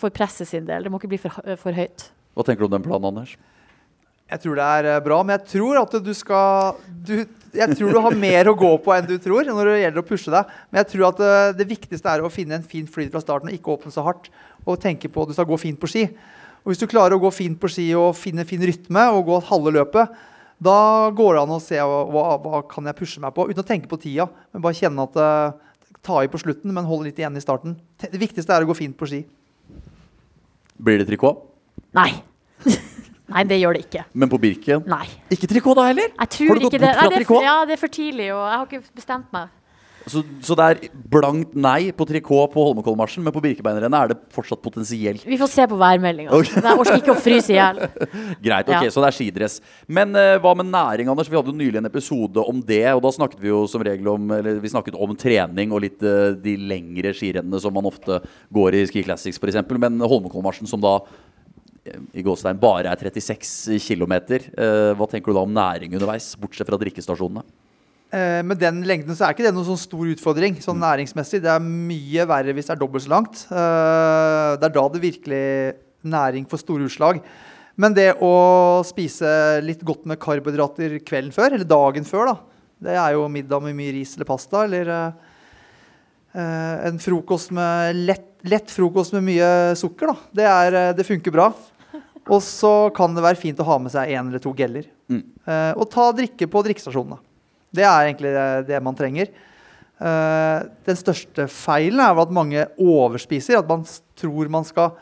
For presset sin del. Det må ikke bli for, for høyt. Hva tenker du om den planen, Anders? Jeg tror det er eh, bra, men jeg tror at du skal du, Jeg tror du har mer å gå på enn du tror når det gjelder å pushe deg. Men jeg tror at det, det viktigste er å finne en fin flyt fra starten og ikke åpne så hardt. Og tenke på at du skal gå fint på ski. Og Hvis du klarer å gå fint på ski og finne fin rytme og gå halve løpet, da går det an å se hva, hva, kan jeg pushe meg på, uten å tenke på tida. Men bare kjenne at eh, Ta i på slutten, men hold litt igjen i starten. Det viktigste er å gå fint på ski. Blir det trikot? Nei. Nei, det gjør det ikke. Men på Birken? Nei. Ikke trikot da heller? Jeg tror Har du gått det. bort fra det er, trikot? ja, det er for tidlig, og jeg har ikke bestemt meg. Så, så det er blankt nei på trikot på Holmenkollmarsjen, men på Birkebeinerrennet er det fortsatt potensielt Vi får se på værmeldinga. Okay. Jeg orker ikke å fryse i hjel. greit. ok, Ja. Så det er skidress. Men uh, hva med næring, Anders? Vi hadde jo nylig en episode om det, og da snakket vi jo som regel om Eller vi snakket om trening og litt uh, de lengre skirennene som man ofte går i Ski Classics, f.eks. Men Holmenkollmarsjen, som da i gåstein bare er 36 km, hva tenker du da om næring underveis, bortsett fra drikkestasjonene? Eh, med den lengden så er ikke det noen sånn stor utfordring sånn næringsmessig. Det er mye verre hvis det er dobbelt så langt. Eh, det er da det virkelig næring får store utslag. Men det å spise litt godt med karbohydrater kvelden før, eller dagen før, da, det er jo middag med mye ris eller pasta, eller eh, eh, en frokost med lett, lett frokost med mye sukker, da. Det, er, eh, det funker bra. Og så kan det være fint å ha med seg én eller to geller. Mm. Uh, og ta drikke på drikkestasjonene. Det er egentlig det, det man trenger. Uh, den største feilen er vel at mange overspiser. At man tror man skal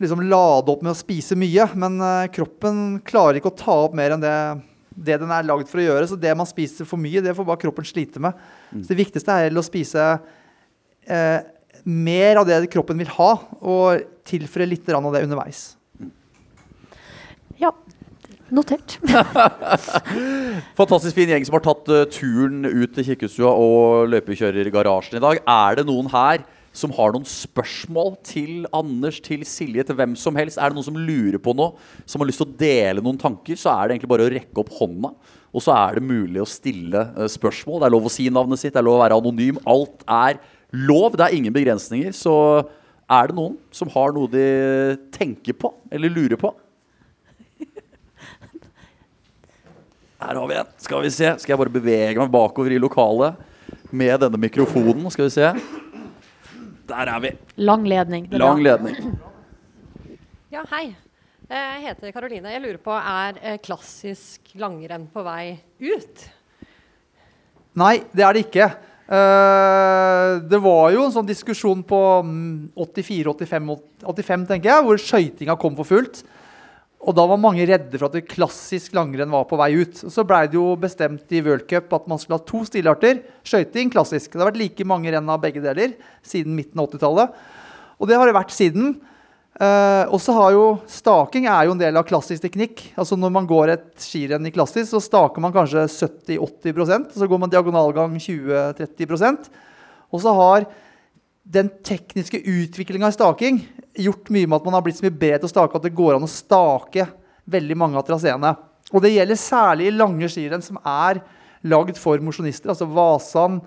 liksom lade opp med å spise mye. Men uh, kroppen klarer ikke å ta opp mer enn det, det den er lagd for å gjøre. Så det man spiser for mye, det får bare kroppen slite med. Så det viktigste er heller å spise eh, mer av det kroppen vil ha, og tilføre litt av det underveis. Notert. Fantastisk fin gjeng som har tatt eh, turen ut til Kirkestua og løpekjørergarasjen i dag. Er det noen her som har noen spørsmål til Anders, til Silje, til hvem som helst? Er det noen som lurer på noe, som har lyst til å dele noen tanker, så er det egentlig bare å rekke opp hånda. Og så er det mulig å stille eh, spørsmål. Det er lov å si navnet sitt, det er lov å være anonym. Alt er lov. Det er ingen begrensninger. Så er det noen som har noe de tenker på eller lurer på? Her har vi en. Skal vi se. Skal jeg bare bevege meg bakover i lokalet med denne mikrofonen. Skal vi se. Der er vi. Lang ledning. Lang ledning. Ja, hei. Eh, Jeg heter Karoline. Jeg lurer på, er eh, klassisk langrenn på vei ut? Nei, det er det ikke. Eh, det var jo en sånn diskusjon på mm, 84-85, 85, tenker jeg, hvor skøytinga kom for fullt. Og da var mange redde for at det klassisk langrenn var på vei ut. Så blei det jo bestemt i World Cup at man skulle ha to stilarter. Skøyting, klassisk. Det har vært like mange renn av begge deler siden midten av 80-tallet. Og det har det vært siden. Uh, og så har jo Staking er jo en del av klassisk teknikk. Altså Når man går et skirenn i klassisk, så staker man kanskje 70-80 og så går man diagonalgang 20-30% Og så har den tekniske utviklinga i staking gjort mye med at man har blitt så mye bedre til å stake at det går an å stake veldig mange av traseene. Og det gjelder særlig i lange skirenn som er lagd for mosjonister. Altså Vasan,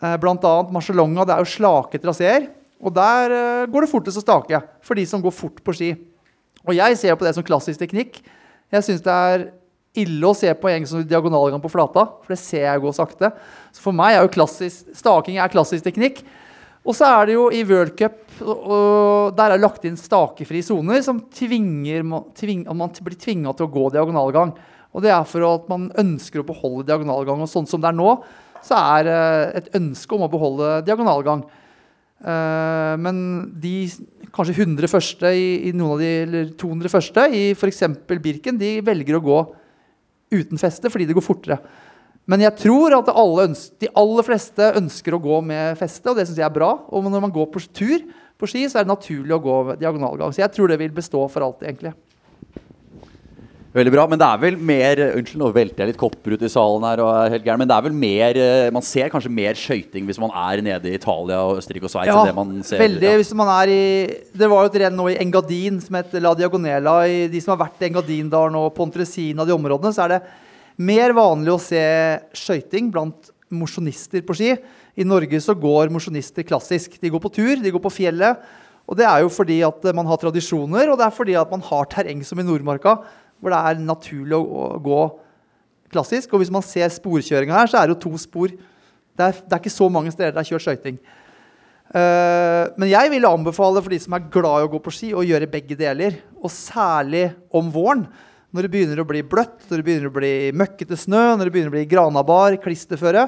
eh, bl.a. Marcialonga. Det er jo slake traseer. Og der eh, går det fortest å stake for de som går fort på ski. Og jeg ser på det som klassisk teknikk. Jeg syns det er ille å se på en som diagonalgang på flata, for det ser jeg gå sakte. Så for meg er jo klassisk, staking er klassisk teknikk. Og så er det jo i World Cup og Der er det lagt inn stakefrie soner som tvinger, tving, man blir tvinga til å gå diagonalgang. Og det er for at man ønsker å beholde diagonalgang. Og sånn som det er nå, så er det et ønske om å beholde diagonalgang. Uh, men de kanskje 100 første i, noen av de, eller 200 første i f.eks. Birken, de velger å gå uten feste fordi det går fortere. Men jeg tror at ønsker, de aller fleste ønsker å gå med feste, og det syns jeg er bra. Og når man går på tur på ski, så er det naturlig å gå diagonalgang. Så jeg tror det vil bestå for alltid, egentlig. Veldig bra, men det er vel mer Unnskyld, nå velter jeg litt kopper ut i salen her. og er helt gæren, Men det er vel mer eh, Man ser kanskje mer skøyting hvis man er nede i Italia og Østerrike og Sveits? Ja, det man ser, veldig. Ja. hvis man er i Det var jo et renn nå i Engadin som heter La Diagonela. I de som har vært i Engadindalen og Pontresina, de områdene, så er det mer vanlig å se skøyting blant mosjonister på ski. I Norge så går mosjonister klassisk. De går på tur, de går på fjellet. Og det er jo fordi at man har tradisjoner, og det er fordi at man har terreng som i Nordmarka hvor det er naturlig å, gå klassisk. Og hvis man ser sporkjøringa her, så er det jo to spor. Det er, det er ikke så mange steder det er kjørt skøyting. Uh, men jeg vil anbefale for de som er glad i å gå på ski, å gjøre begge deler. Og særlig om våren. Når det begynner å bli bløtt, når det begynner å bli møkkete snø, når det begynner å bli granabar, klisterføre.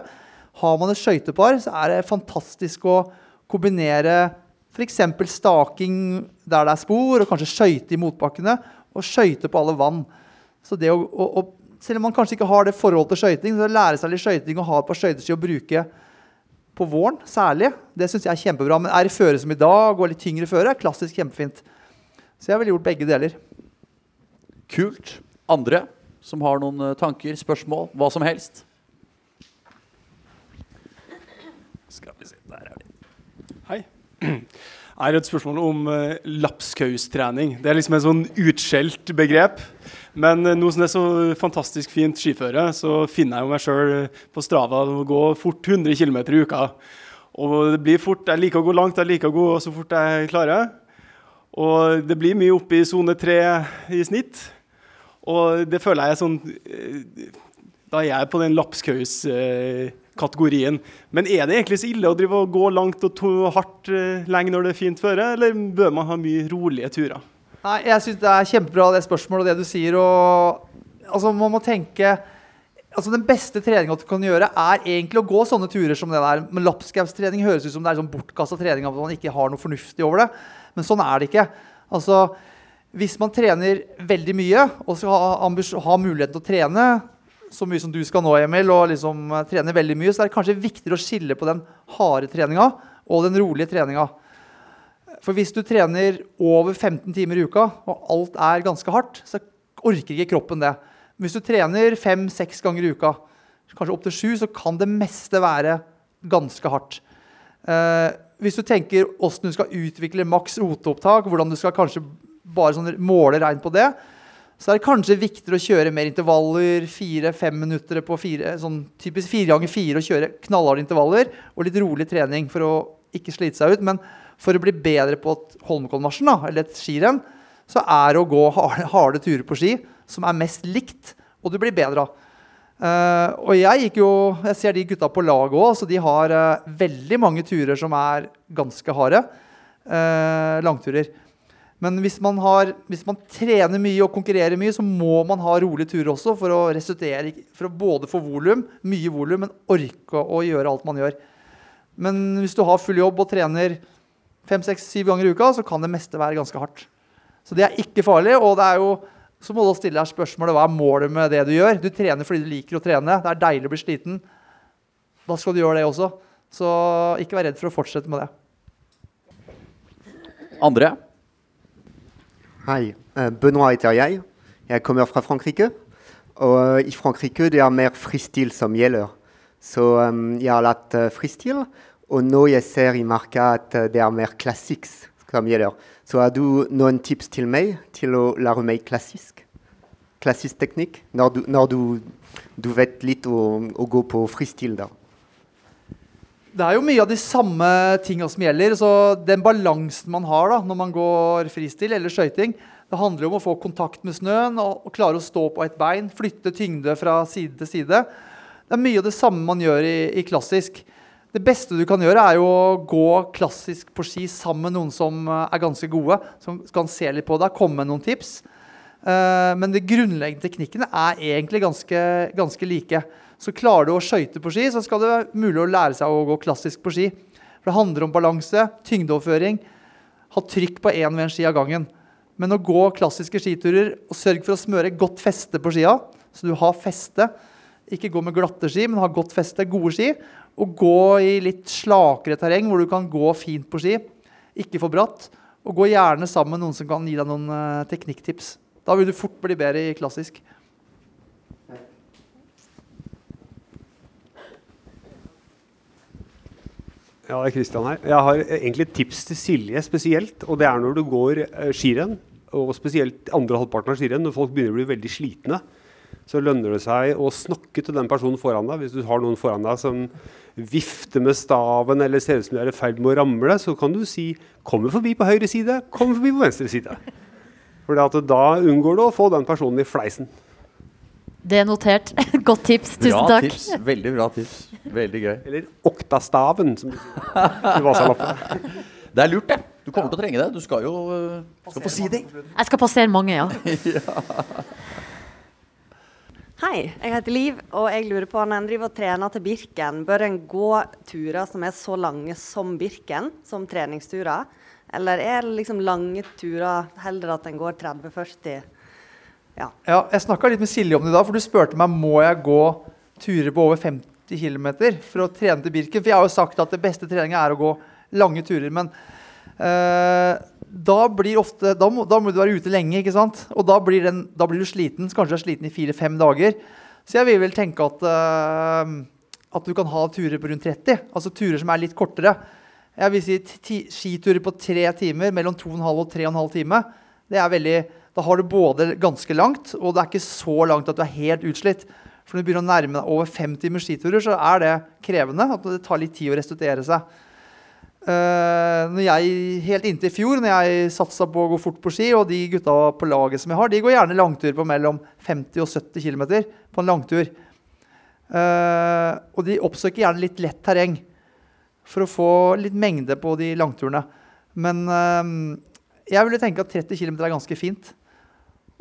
Har man et skøytepar, så er det fantastisk å kombinere f.eks. staking der det er spor, og kanskje skøyte i motbakkene, og skøyte på alle vann. Så det å, å, å, selv om man kanskje ikke har det forholdet til skøyting, så lære seg litt skøyting og ha et par skøyteski å bruke på våren særlig, det syns jeg er kjempebra. Men er i føre som i dag og litt tyngre føre, er klassisk kjempefint. Så jeg ville gjort begge deler. Kult. Andre som har noen eh, tanker, spørsmål, hva som helst? Skal vi se, der er de. Hei. er et spørsmål om uh, lapskaustrening. Det er liksom et sånn utskjelt begrep. Men uh, nå som det er så fantastisk fint skiføre, så finner jeg jo meg sjøl eh, på Strava å gå fort 100 km i uka. Og det blir fort, Jeg liker å gå langt, jeg liker å gå så fort jeg klarer. Og det blir mye opp i sone tre i snitt. Og det føler jeg sånn Da er jeg på den lapskaus... Uh, kategorien. Men er det egentlig så ille å drive og gå langt og to hardt uh, lenge når det er fint føre, eller bør man ha mye rolige turer? Nei, Jeg syns det er kjempebra det spørsmålet og det du sier. og altså Man må tenke altså Den beste treninga du kan gjøre, er egentlig å gå sånne turer som det der. Men lapskaustrening høres ut som det er sånn bortkasta trening, at man ikke har noe fornuftig over det. Men sånn er det ikke. Altså, Hvis man trener veldig mye og skal ha, ha muligheten til å trene så mye som du skal nå, Emil, og liksom eh, trene veldig mye, så er det kanskje viktigere å skille på den harde treninga og den rolige treninga. For hvis du trener over 15 timer i uka, og alt er ganske hardt, så orker ikke kroppen det. Men hvis du trener fem-seks ganger i uka, kanskje opptil sju, så kan det meste være ganske hardt. Eh, hvis du tenker hvordan du skal utvikle maks roteopptak, hvordan du skal kanskje bare sånn måler regn på det, så er det kanskje viktigere å kjøre mer intervaller, fire-fem minutter på fire, sånn typisk fire ganger fire, og kjøre knallharde intervaller og litt rolig trening for å ikke slite seg ut. Men for å bli bedre på et Holmenkollmarsjen, eller et skirenn, så er det å gå harde, harde, turer på ski som er mest likt, og du blir bedre av. Uh, og jeg gikk jo, jeg ser de gutta på laget òg, så de har uh, veldig mange turer som er ganske harde. Uh, langturer. Men hvis man, har, hvis man, trener mye og konkurrerer mye, så må man ha rolige turer også for å resultere, for å både få volum, mye volum, men orke å gjøre alt man gjør. Men hvis du har full jobb og trener fem, seks, syv ganger i uka, så kan det meste være ganske hardt. Så det er ikke farlig. Og det er jo, så må du stille deg spørsmålet hva er målet med det du gjør. Du trener fordi du liker å trene. Det er deilig å bli sliten. Da skal du gjøre det også. Så ikke vær redd for å fortsette med det. Andre? Hei. Eh, Benoit heter jeg. Jeg kommer fra Frankrike. Og i Frankrike det er mer fristil som gjelder. Så um, jeg har lært uh, fristil, og nå jeg ser i marka at uh, det er mer klassisk som gjelder. Så har du noen tips til meg til å lære meg klassisk? klassisk teknikk når du, når du, du vet litt å, å gå på fristil da? Det er jo mye av de samme tinga som gjelder. så Den balansen man har da, når man går fristil eller skøyting, det handler om å få kontakt med snøen og, klare å stå på ett bein. Flytte tyngde fra side til side. Det er mye av det samme man gjør i, i klassisk. Det beste du kan gjøre, er jo å gå klassisk på ski sammen med noen som eh, er ganske gode. Som kan se litt på deg, komme med noen tips. Uh, men de grunnleggende teknikkene er egentlig ganske, ganske like. Så klarer du å skøyte på ski, så skal det være mulig å lære seg å gå klassisk på ski. For det handler om balanse, tyngdeoverføring, ha trykk på én ved en ski av gangen. Men å gå klassiske skiturer og sørge for å smøre godt feste på skia, så du har feste, ikke gå med glatte ski, men ha godt feste, gode ski. Og gå i litt slakere terreng hvor du kan gå fint på ski. Ikke for bratt. Og gå gjerne sammen med noen som kan gi deg noen uh, teknikktips. Da vil du fort bli bedre i klassisk. Ja, det er Kristian her. Jeg har egentlig et tips til Silje spesielt. Og det er når du går eh, skirenn, og spesielt andre halvparten av skirenn, når folk begynner å bli veldig slitne så lønner det seg å snakke til den personen foran deg. Hvis du har noen foran deg som vifter med staven eller ser ut som de er i ferd med å ramle, så kan du si 'kommer forbi på høyre side', 'kommer forbi på venstre side'. For da unngår du å få den personen i fleisen. Det er notert. Godt tips. Tusen bra takk. Tips. Veldig bra tips. Veldig gøy. Eller oktastaven, som du sier i Vasaloppet. Det er lurt, det. Du kommer til å trenge det. Du skal jo øh, skal få si det. Jeg skal passere mange, ja. Hei, jeg heter Liv, og jeg lurer på når en driver og trener til Birken, bør en gå turer som er så lange som Birken, som treningsturer? Eller er det liksom lange turer heller at en går 30-40? Ja. Ja, jeg snakka litt med Silje om det i dag, for du spurte meg må jeg gå turer på over 50 km for å trene til Birken. For jeg har jo sagt at det beste treninga er å gå lange turer. Men eh, da blir ofte, da må, da må, du være ute lenge, ikke sant? og da blir, den, da blir du sliten. Kanskje du er sliten i fire-fem dager. Så jeg vil vel tenke at, uh, at du kan ha turer på rundt 30. Altså turer som er litt kortere. Jeg vil si skiturer på tre timer, mellom 2,5 og 3,5 timer. Det er veldig, da har du både ganske langt, og det er ikke så langt at du er helt utslitt. For når du begynner å nærme deg over fem timers skiturer, så er det krevende. at Det tar litt tid å restituere seg. Uh, jeg, helt inntil i fjor, når jeg satsa på å gå fort på ski, og de gutta på laget som jeg har, de går gjerne langtur på mellom 50 og 70 km på en langtur. Uh, og de oppsøker gjerne litt lett terreng for å få litt mengde på de langturene. Men uh, jeg ville tenke at 30 km er ganske fint.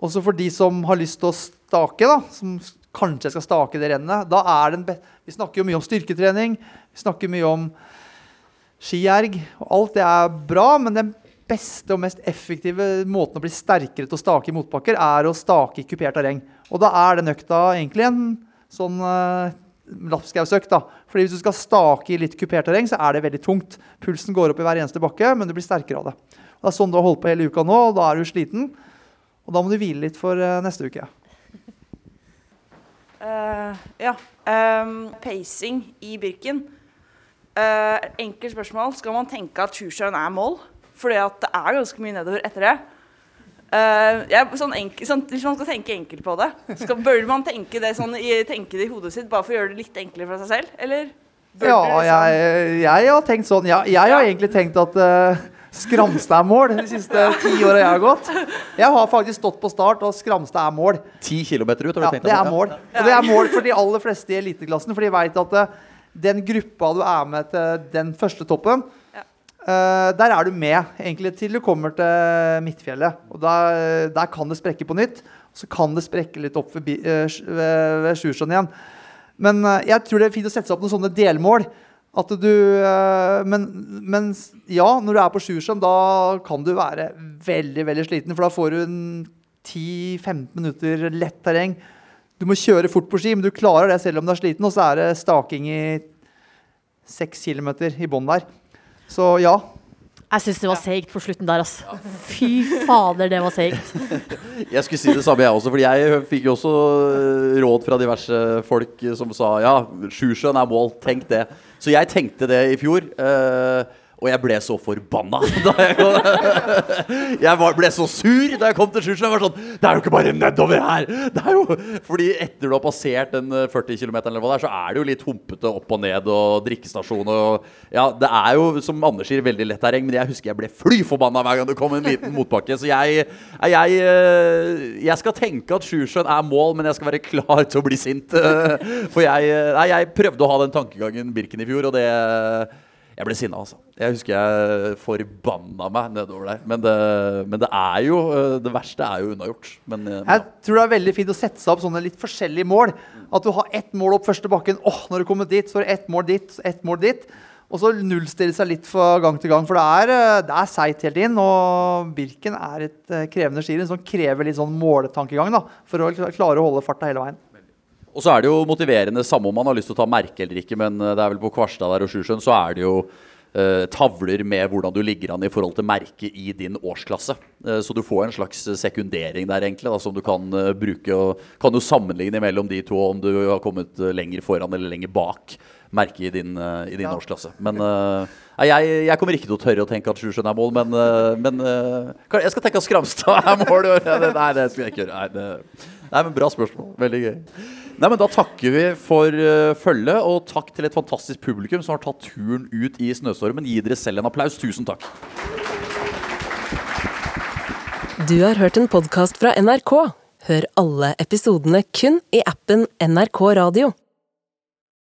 Også for de som har lyst til å stake, da, som kanskje jeg skal stake det rennet. Da er den Vi snakker jo mye om styrketrening. Vi snakker mye om skierg. og Alt det er bra, men den beste og mest effektive måten å bli sterkere til å stake i motbakker, er å stake i kupert terreng. Og da er den økta egentlig en sånn uh, lapskausøkt. Fordi hvis du skal stake i litt kupert terreng, så er det veldig tungt. Pulsen går opp i hver eneste bakke, men du blir sterkere av det. Og det er sånn du har holdt på hele uka nå, og da er du sliten. Og da må du hvile litt for uh, neste uke. Uh, ja. Um, pacing i Birken. Uh, enkelt spørsmål. Skal man tenke at Sjusjøen er mål? Fordi at det er ganske mye nedover etter det. Uh, ja, sånn enkel, sånn, hvis man skal tenke enkelt på det, skal, bør man tenke det, sånn, i, tenke det i hodet sitt bare for å gjøre det litt enklere for seg selv? Eller ja, jeg, jeg, har tenkt sånn. Jeg, jeg har egentlig tenkt at uh, Skramstad er mål de siste ti åra jeg har gått. Jeg har faktisk stått på start, og Skramstad er mål. Ti kilometer ut? Har du ja, tenkt det er mål. Og det er mål for de aller fleste i eliteklassen, for de veit at den gruppa du er med til den første toppen, uh, der er du med egentlig til du kommer til Midtfjellet. Og der, der kan det sprekke på nytt. Så kan det sprekke litt opp ved, uh, ved Sjusjøen igjen. Men uh, jeg tror det er fint å sette seg opp noen sånne delmål. At du, men, men, ja, når du er på Sjusjøen, da kan du være veldig veldig sliten. For da får du 10-15 minutter lett terreng du må kjøre fort på ski, men du klarer det selv om du er sliten. Og så er det staking i 6 kilometer i bånn der. Så ja. Jeg syns det var seigt på slutten der, altså. Fy fader, det var seigt. jeg skulle si det samme, jeg også. For jeg fikk jo også eh, råd fra diverse folk som sa ja, Sjusjøen er mål. Tenk det. Så jeg tenkte det i fjor. Uh, Og jeg ble så forbanna. Jeg, jeg var, ble så sur da jeg kom til Sjusjøen. Jeg var sånn Det er jo ikke bare nedover her! Det er jo Fordi etter du har passert den eh, 40 km, eller hva det er, så er det jo litt humpete opp og ned og drikkestasjon og Ja, det er jo, som Anders sier, veldig lett terreng, men jeg husker jeg ble fly forbanna hver gang det kom en liten motbakke. Så jeg, jeg, eh, jeg skal tenke at Sjusjøen er mål, men jeg skal være klar til å bli sint. eh, For jeg, eh, nei, jeg prøvde å ha den tankegangen Birken i fjor, og det jeg ble sinna, altså. Jeg husker jeg forbanna meg nedover der. Men det, men det er jo eh, Det verste er jo unnagjort. Men, eh, Jeg tror det er veldig fint å sette seg opp sånne litt forskjellige mål. At du har ett mål opp første bakken. åh, når du kommer dit, så er det ett mål dit, ett mål dit. Og så nullstille seg litt fra gang til gang. For det er, eh, det er seigt helt inn. Og Birken er et krevende skirenn som krever litt sånn måletankegang da, for å klare å holde farta hele veien. Og så er det jo motiverende, samme om man har lyst til å ta merke eller ikke, men eh, det er vel på Kvarstad der og Sjusjøen, så er det jo eh, tavler med hvordan du ligger an i forhold til merket i din årsklasse. Eh, så du får en slags sekundering der, egentlig, da, som du kan eh, bruke. Og kan jo sammenligne mellom de to om du har kommet lenger foran eller lenger bak merket i din, i din Ja. årsklasse. Men jeg, jeg kommer ikke til å tørre å tenke at Sjusjøen er mål, men, men jeg skal tenke at Skramstad er mål. Nei, det skal jeg ikke gjøre. Nei, det, nei, men Bra spørsmål. Veldig gøy. Nei, men Da takker vi for uh, følget, og takk til et fantastisk publikum som har tatt turen ut i snøstormen. Gi dere selv en applaus. Tusen takk. Du har hørt en podkast fra NRK. Hør alle episodene kun i appen NRK Radio.